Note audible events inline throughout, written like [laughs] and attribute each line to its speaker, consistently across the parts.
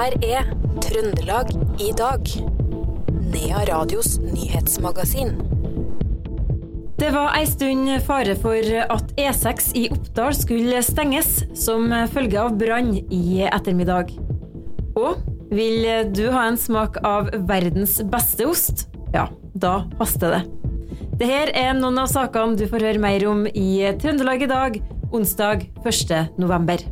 Speaker 1: her er Trøndelag i dag. Nea Radios nyhetsmagasin.
Speaker 2: Det var ei stund fare for at E6 i Oppdal skulle stenges som følge av brann i ettermiddag. Og vil du ha en smak av verdens beste ost? Ja, da haster det. Dette er noen av sakene du får høre mer om i Trøndelag i dag, onsdag 1. november.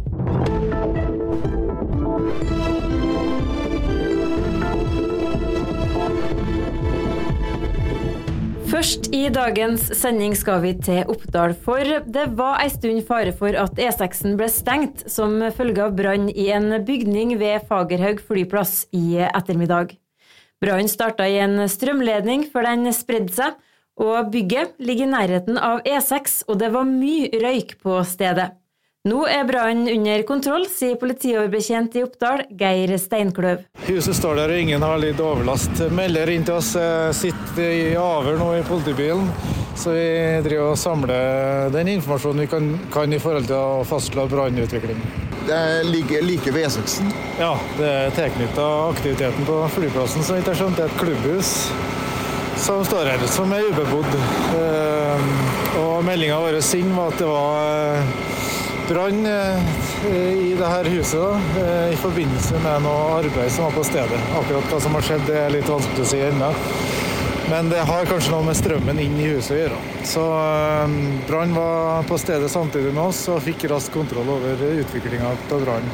Speaker 2: Først i dagens sending skal vi til Oppdal, for det var ei stund fare for at E6-en ble stengt som følge av brann i en bygning ved Fagerhaug flyplass i ettermiddag. Brannen starta i en strømledning før den spredde seg, og bygget ligger i nærheten av E6, og det var mye røyk på stedet. Nå er brannen under kontroll, sier politioverbetjent i Oppdal, Geir Steinkløv.
Speaker 3: Huset står der og ingen har litt overlast. Melder inn til oss. Sitter i avhør nå i politibilen. Så vi driver og samler den informasjonen vi kan, kan i forhold til å fastslå brannutvikling.
Speaker 4: Det ligger like ved E6-en?
Speaker 3: Ja, det er tilknytta aktiviteten på flyplassen. Så vidt jeg skjønte, et klubbhus som står her, som er ubebodd. Eh, og meldinga vår inn var at det var brann eh, i dette huset eh, i forbindelse med noe arbeid som var på stedet. Akkurat hva som har skjedd, det er litt vanskelig å si ennå. Men det har kanskje noe med strømmen inn i huset å gjøre. Så eh, Brann var på stedet samtidig med oss og fikk raskt kontroll over utviklinga av brannen.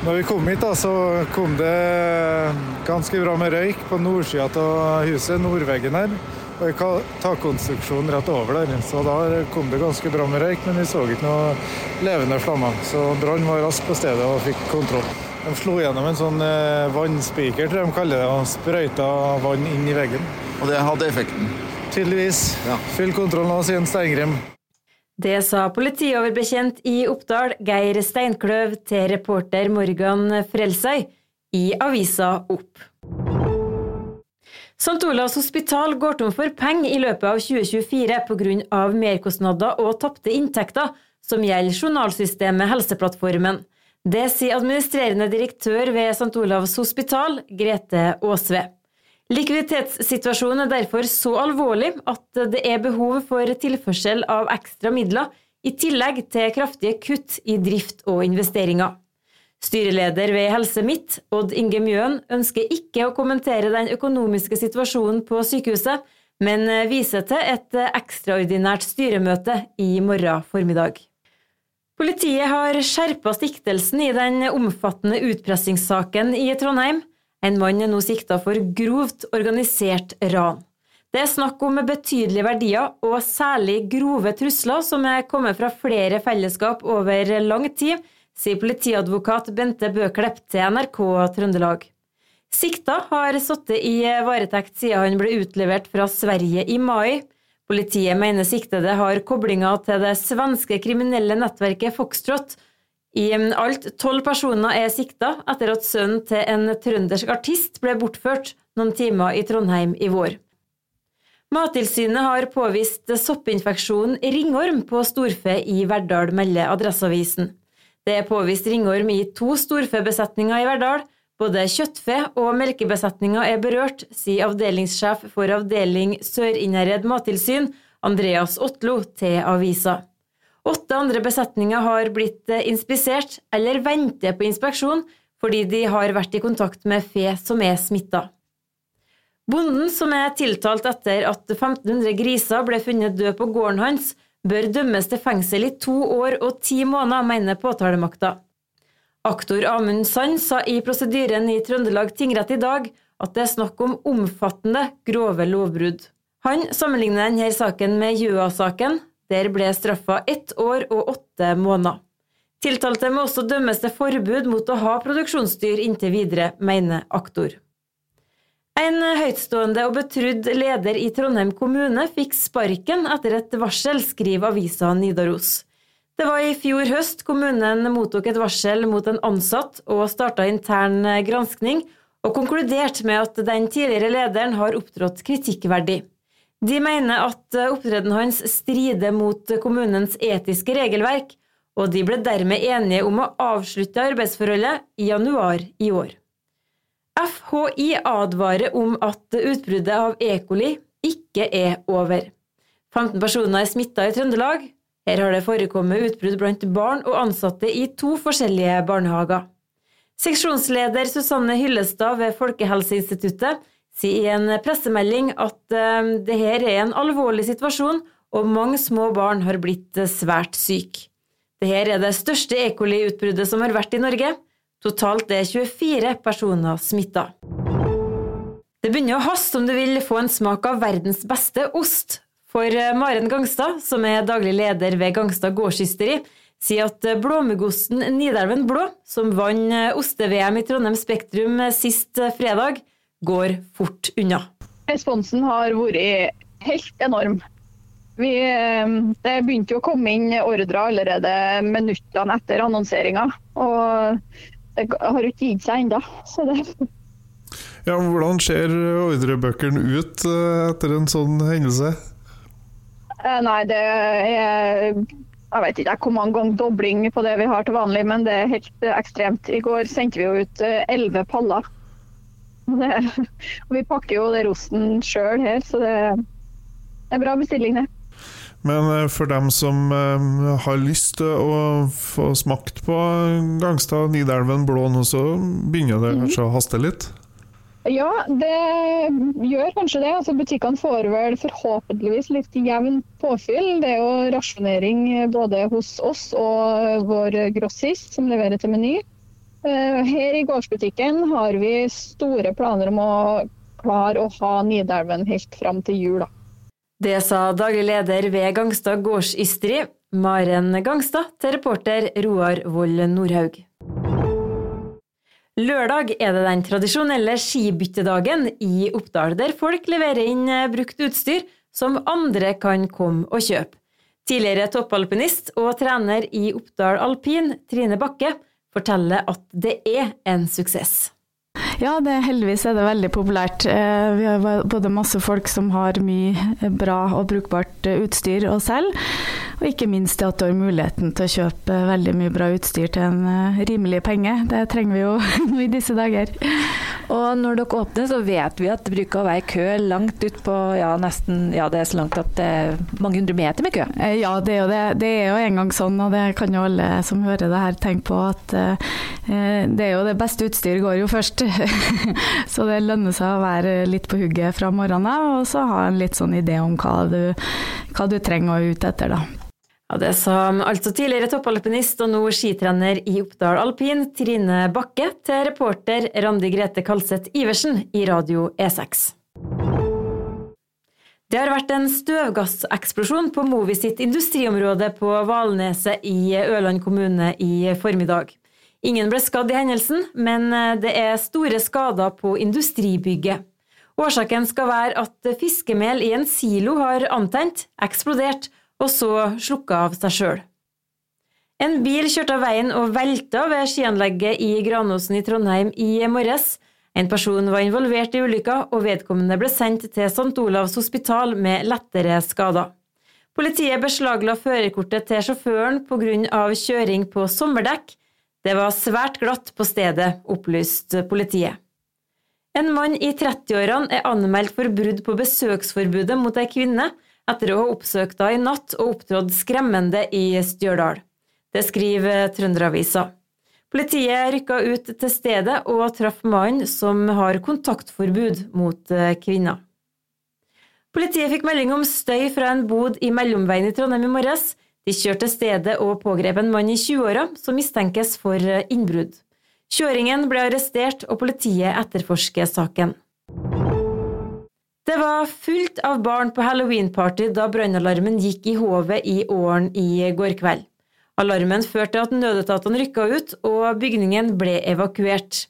Speaker 3: Når vi kom hit, da, så kom det ganske bra med røyk på nordsida av huset, nordveggen her og takkonstruksjon rett over der. Så da kom det ganske bra med røyk, men vi så ikke noe levende flammer. Så brann var raskt på stedet og fikk kontroll. De slo gjennom en sånn eh, vannspiker, tror jeg de kaller det, og sprøyta vann inn i veggen.
Speaker 4: Og det hadde effekten?
Speaker 3: Tydeligvis. Ja. Full kontroll nå, sier Steingrim.
Speaker 2: Det sa politioverbetjent i Oppdal, Geir Steinkløv, til reporter Morgan Frelsøy i avisa Opp. St. Olavs hospital går tom for penger i løpet av 2024 pga. merkostnader og tapte inntekter som gjelder journalsystemet Helseplattformen. Det sier administrerende direktør ved St. Olavs hospital, Grete Aasve. Likviditetssituasjonen er derfor så alvorlig at det er behov for tilførsel av ekstra midler, i tillegg til kraftige kutt i drift og investeringer. Styreleder ved Helse Midt, Odd Inge Mjøen, ønsker ikke å kommentere den økonomiske situasjonen på sykehuset, men viser til et ekstraordinært styremøte i morgen formiddag. Politiet har skjerpa siktelsen i den omfattende utpressingssaken i Trondheim. En mann er nå sikta for grovt organisert ran. Det er snakk om betydelige verdier og særlig grove trusler som er kommet fra flere fellesskap over lang tid, sier politiadvokat Bente Bøklepp til NRK Trøndelag. Sikta har sittet i varetekt siden han ble utlevert fra Sverige i mai. Politiet mener siktede har koblinger til det svenske kriminelle nettverket Foxtrot. I alt tolv personer er sikta etter at sønnen til en trøndersk artist ble bortført noen timer i Trondheim i vår. Mattilsynet har påvist soppinfeksjon ringorm på storfe i Verdal, melder Adresseavisen. Det er påvist ringorm i to storfebesetninger i Verdal. Både kjøttfe og melkebesetninger er berørt, sier avdelingssjef for avdeling Sør-Innherred mattilsyn, Andreas Otlo, til avisa. Åtte andre besetninger har blitt inspisert eller venter på inspeksjon fordi de har vært i kontakt med fe som er smitta. Bonden, som er tiltalt etter at 1500 griser ble funnet døde på gården hans, bør dømmes til fengsel i to år og ti måneder, mener påtalemakta. Aktor Amund Sand sa i prosedyren i Trøndelag tingrett i dag at det er snakk om omfattende, grove lovbrudd. Han sammenligner denne saken med Gjøa-saken. Der ble straffa ett år og åtte måneder. Tiltalte må også dømmes til forbud mot å ha produksjonsdyr inntil videre, mener aktor. En høytstående og betrudd leder i Trondheim kommune fikk sparken etter et varsel, skriver avisa Nidaros. Det var i fjor høst kommunen mottok et varsel mot en ansatt og starta intern granskning, og konkluderte med at den tidligere lederen har opptrådt kritikkverdig. De mener at opptredenen hans strider mot kommunens etiske regelverk, og de ble dermed enige om å avslutte arbeidsforholdet i januar i år. FHI advarer om at utbruddet av E. ikke er over. 15 personer er smitta i Trøndelag. Her har det forekommet utbrudd blant barn og ansatte i to forskjellige barnehager. Seksjonsleder Susanne Hyllestad ved Folkehelseinstituttet sier i en pressemelding at eh, det her er en alvorlig situasjon, og mange små barn har blitt svært syke. Dette er det største E. coli-utbruddet som har vært i Norge. Totalt er 24 personer smitta. Det begynner å haste om du vil få en smak av verdens beste ost. For eh, Maren Gangstad, som er daglig leder ved Gangstad gårdsysteri, sier at blåmuggosten Nidelven Blå, som vant oste-VM i Trondheim Spektrum sist fredag, går fort unna.
Speaker 5: Responsen har vært helt enorm. Vi, eh, det begynte å komme inn ordrer allerede minuttene etter annonseringa. Og det har ikke gitt seg ennå.
Speaker 6: Ja, hvordan ser ordrebøkene ut eh, etter en sånn hendelse?
Speaker 5: Eh, nei, det er jeg vet ikke hvor mange ganger dobling på det vi har til vanlig, men det er helt ekstremt. I går sendte vi jo ut elleve paller. Det, [laughs] og vi pakker jo det rosten sjøl her, så det er bra bestilling, det.
Speaker 6: Men eh, for dem som eh, har lyst til å få smakt på Gangstad Nidelven blå nå, så begynner det kanskje å haste litt?
Speaker 5: Ja, det gjør kanskje det. Altså, butikkene får vel forhåpentligvis litt jevn påfyll. Det er jo rasjonering både hos oss og vår grossist som leverer til Meny. Eh, her i gårdsbutikken har vi store planer om å klare å ha Nidelven helt fram til jul. da.
Speaker 2: Det sa daglig leder ved Gangstad gårdsysteri, Maren Gangstad, til reporter Roar Vold Nordhaug. Lørdag er det den tradisjonelle skibyttedagen i Oppdal, der folk leverer inn brukt utstyr som andre kan komme og kjøpe. Tidligere toppalpinist og trener i Oppdal alpin, Trine Bakke, forteller at det er en suksess.
Speaker 7: Ja, det, heldigvis er det veldig populært. Eh, vi har både masse folk som har mye bra og brukbart utstyr å selge, og ikke minst at du har muligheten til å kjøpe veldig mye bra utstyr til en eh, rimelig penge. Det trenger vi jo nå [laughs] i disse dager.
Speaker 8: Og når dere åpner, så vet vi at det bruker å være kø langt ut på ja, nesten Ja, det er så langt at det er mange hundre meter med kø.
Speaker 7: Eh, ja, det er jo det. Det er jo en gang sånn, og det kan jo alle som hører det her tenke på, at eh, det er jo det beste utstyret går jo først. [laughs] [laughs] så det lønner seg å være litt på hugget fra morgenen av, og så ha en litt sånn idé om hva du, hva du trenger å ute etter, da.
Speaker 2: Ja, Det sa altså tidligere toppalpinist og nå skitrener i Oppdal alpin, Trine Bakke, til reporter Randi Grete Kalseth Iversen i Radio E6. Det har vært en støvgasseksplosjon på Movi sitt industriområde på Valneset i Ørland kommune i formiddag. Ingen ble skadd i hendelsen, men det er store skader på industribygget. Årsaken skal være at fiskemel i en silo har antent, eksplodert og så slukka av seg sjøl. En bil kjørte av veien og velta ved skianlegget i Granåsen i Trondheim i morges. En person var involvert i ulykka, og vedkommende ble sendt til St. Olavs hospital med lettere skader. Politiet beslagla førerkortet til sjåføren pga. kjøring på sommerdekk. Det var svært glatt på stedet, opplyste politiet. En mann i 30-årene er anmeldt for brudd på besøksforbudet mot ei kvinne etter å ha oppsøkt henne i natt og opptrådt skremmende i Stjørdal. Det skriver Trønderavisa. Politiet rykka ut til stedet og traff mannen som har kontaktforbud mot kvinner. kvinna. Politiet fikk melding om støy fra en bod i Mellomveien i Trondheim i morges. De kjørte stedet og pågrep en mann i 20-åra som mistenkes for eh, innbrudd. Kjøringen ble arrestert, og politiet etterforsker saken. Det var fullt av barn på halloweenparty da brannalarmen gikk i hovet i Åren i går kveld. Alarmen førte til at nødetatene rykka ut, og bygningen ble evakuert.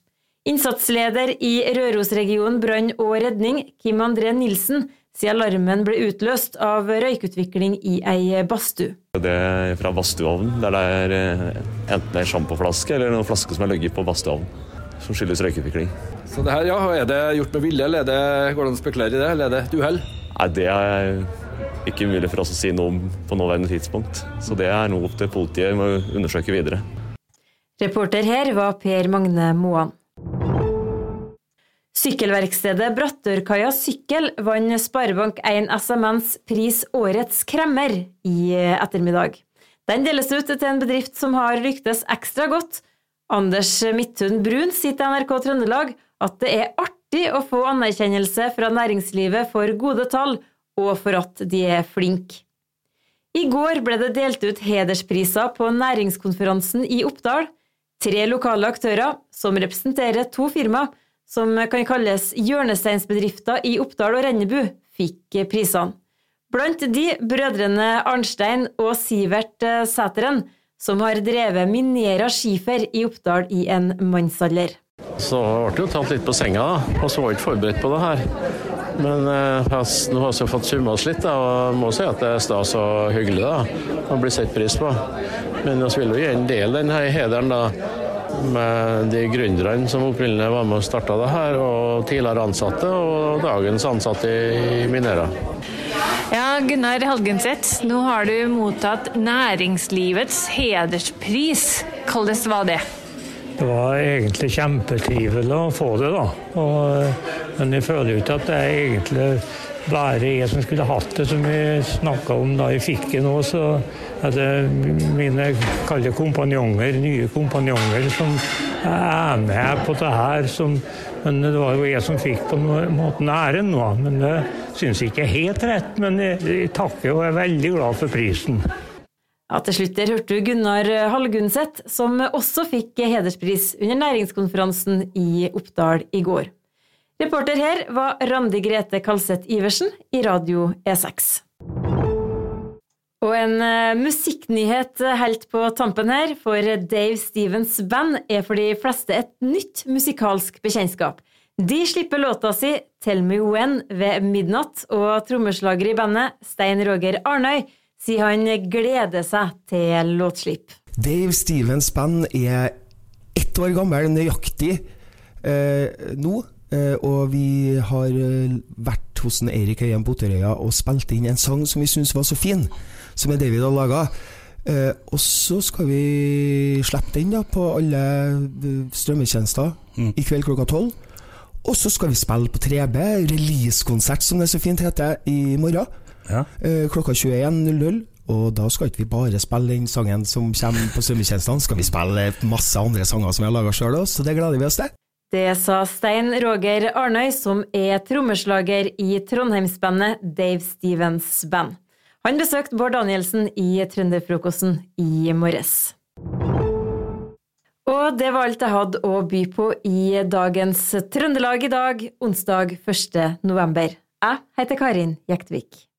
Speaker 2: Innsatsleder i Rørosregionen brann og redning, Kim André Nilsen, sier alarmen ble utløst av røykutvikling i ei badstue.
Speaker 9: Det er fra badstueovnen, der det er eh, enten ei sjampoflaske eller noen flasker som er ligget på badstueovnen, som skyldes røykutvikling.
Speaker 10: Så det her, ja, Er det gjort med vilje, eller er det, går det an å spekulere i det, eller er det et uhell?
Speaker 9: Nei, Det er ikke mulig for oss å si noe om på nåværende tidspunkt. Så det er noe opp til politiet må undersøke videre.
Speaker 2: Reporter her var Per Magne Moan. Sykkelverkstedet Brattørkaia Sykkel vant Sparebank1 SMNs pris Årets kremmer i ettermiddag. Den deles ut til en bedrift som har lyktes ekstra godt. Anders Midthun Brun sier til NRK Trøndelag at det er artig å få anerkjennelse fra næringslivet for gode tall, og for at de er flinke. I går ble det delt ut hederspriser på næringskonferansen i Oppdal. Tre lokale aktører, som representerer to firma, som kan kalles hjørnesteinsbedrifter i Oppdal og Rennebu, fikk prisene. Blant de brødrene Arnstein og Sivert eh, Sæteren, som har drevet Minera skifer i Oppdal i en mannsalder.
Speaker 11: Så ble jo tatt litt på senga, da, og så var ikke forberedt på det her. Men eh, nå har vi fått summa oss litt, da, og må si at det er stas og hyggelig da, å bli sett pris på. Men vi vil jo gjerne en del denne hederen da, med de gründerne som opprinnelig var med og starta det her, og tidligere ansatte og dagens ansatte i Minera.
Speaker 12: Ja, Gunnar Halgenseth, nå har du mottatt næringslivets hederspris. Hvordan var det?
Speaker 13: Det var egentlig kjempetrivelig å få det, da. Og, men jeg føler jo ikke at det er egentlig bare jeg som skulle hatt det, som vi snakka om da jeg fikk det nå. Så det mine kalde kompanjonger, nye kompanjonger, som er med på det her. Som, men det var jo jeg som fikk på en måte æren nå. Men det syns ikke er helt rett. Men jeg, jeg takker og er veldig glad for prisen.
Speaker 2: Ja, til slutt der hørte du Gunnar Hallgunset, som også fikk hederspris under næringskonferansen i Oppdal i går. Reporter her var Randi Grete Kalseth Iversen i Radio E6. Og en uh, musikknyhet helt på tampen her, for Dave Stevens band er for de fleste et nytt musikalsk bekjentskap. De slipper låta si 'Tell Me When' ved midnatt, og trommeslager i bandet, Stein Roger Arnøy, sier han gleder seg til låtslipp.
Speaker 14: Dave Stevens band er ett år gammel nøyaktig eh, nå. Eh, og vi har eh, vært hos Eirik Høyen på Otterøya og spilt inn en sang som vi syntes var så fin, som er David har laga. Eh, og så skal vi slippe den da på alle strømmetjenester mm. i kveld klokka tolv. Og så skal vi spille på 3B, releasekonsert som det så fint heter, i morgen. Ja. klokka 21.00. Og da skal ikke vi bare spille den sangen som kommer på strømmetjenestene, skal vi spille masse andre sanger som vi har laga sjøl òg, så det gleder vi oss til.
Speaker 2: Det sa Stein Roger Arnøy, som er trommeslager i trondheimsbandet Dave Stevens Band. Han besøkte Bård Danielsen i Trønderfrokosten i morges. Og det var alt jeg hadde å by på i dagens Trøndelag i dag, onsdag 1. november. Jeg heter Karin Jektvik.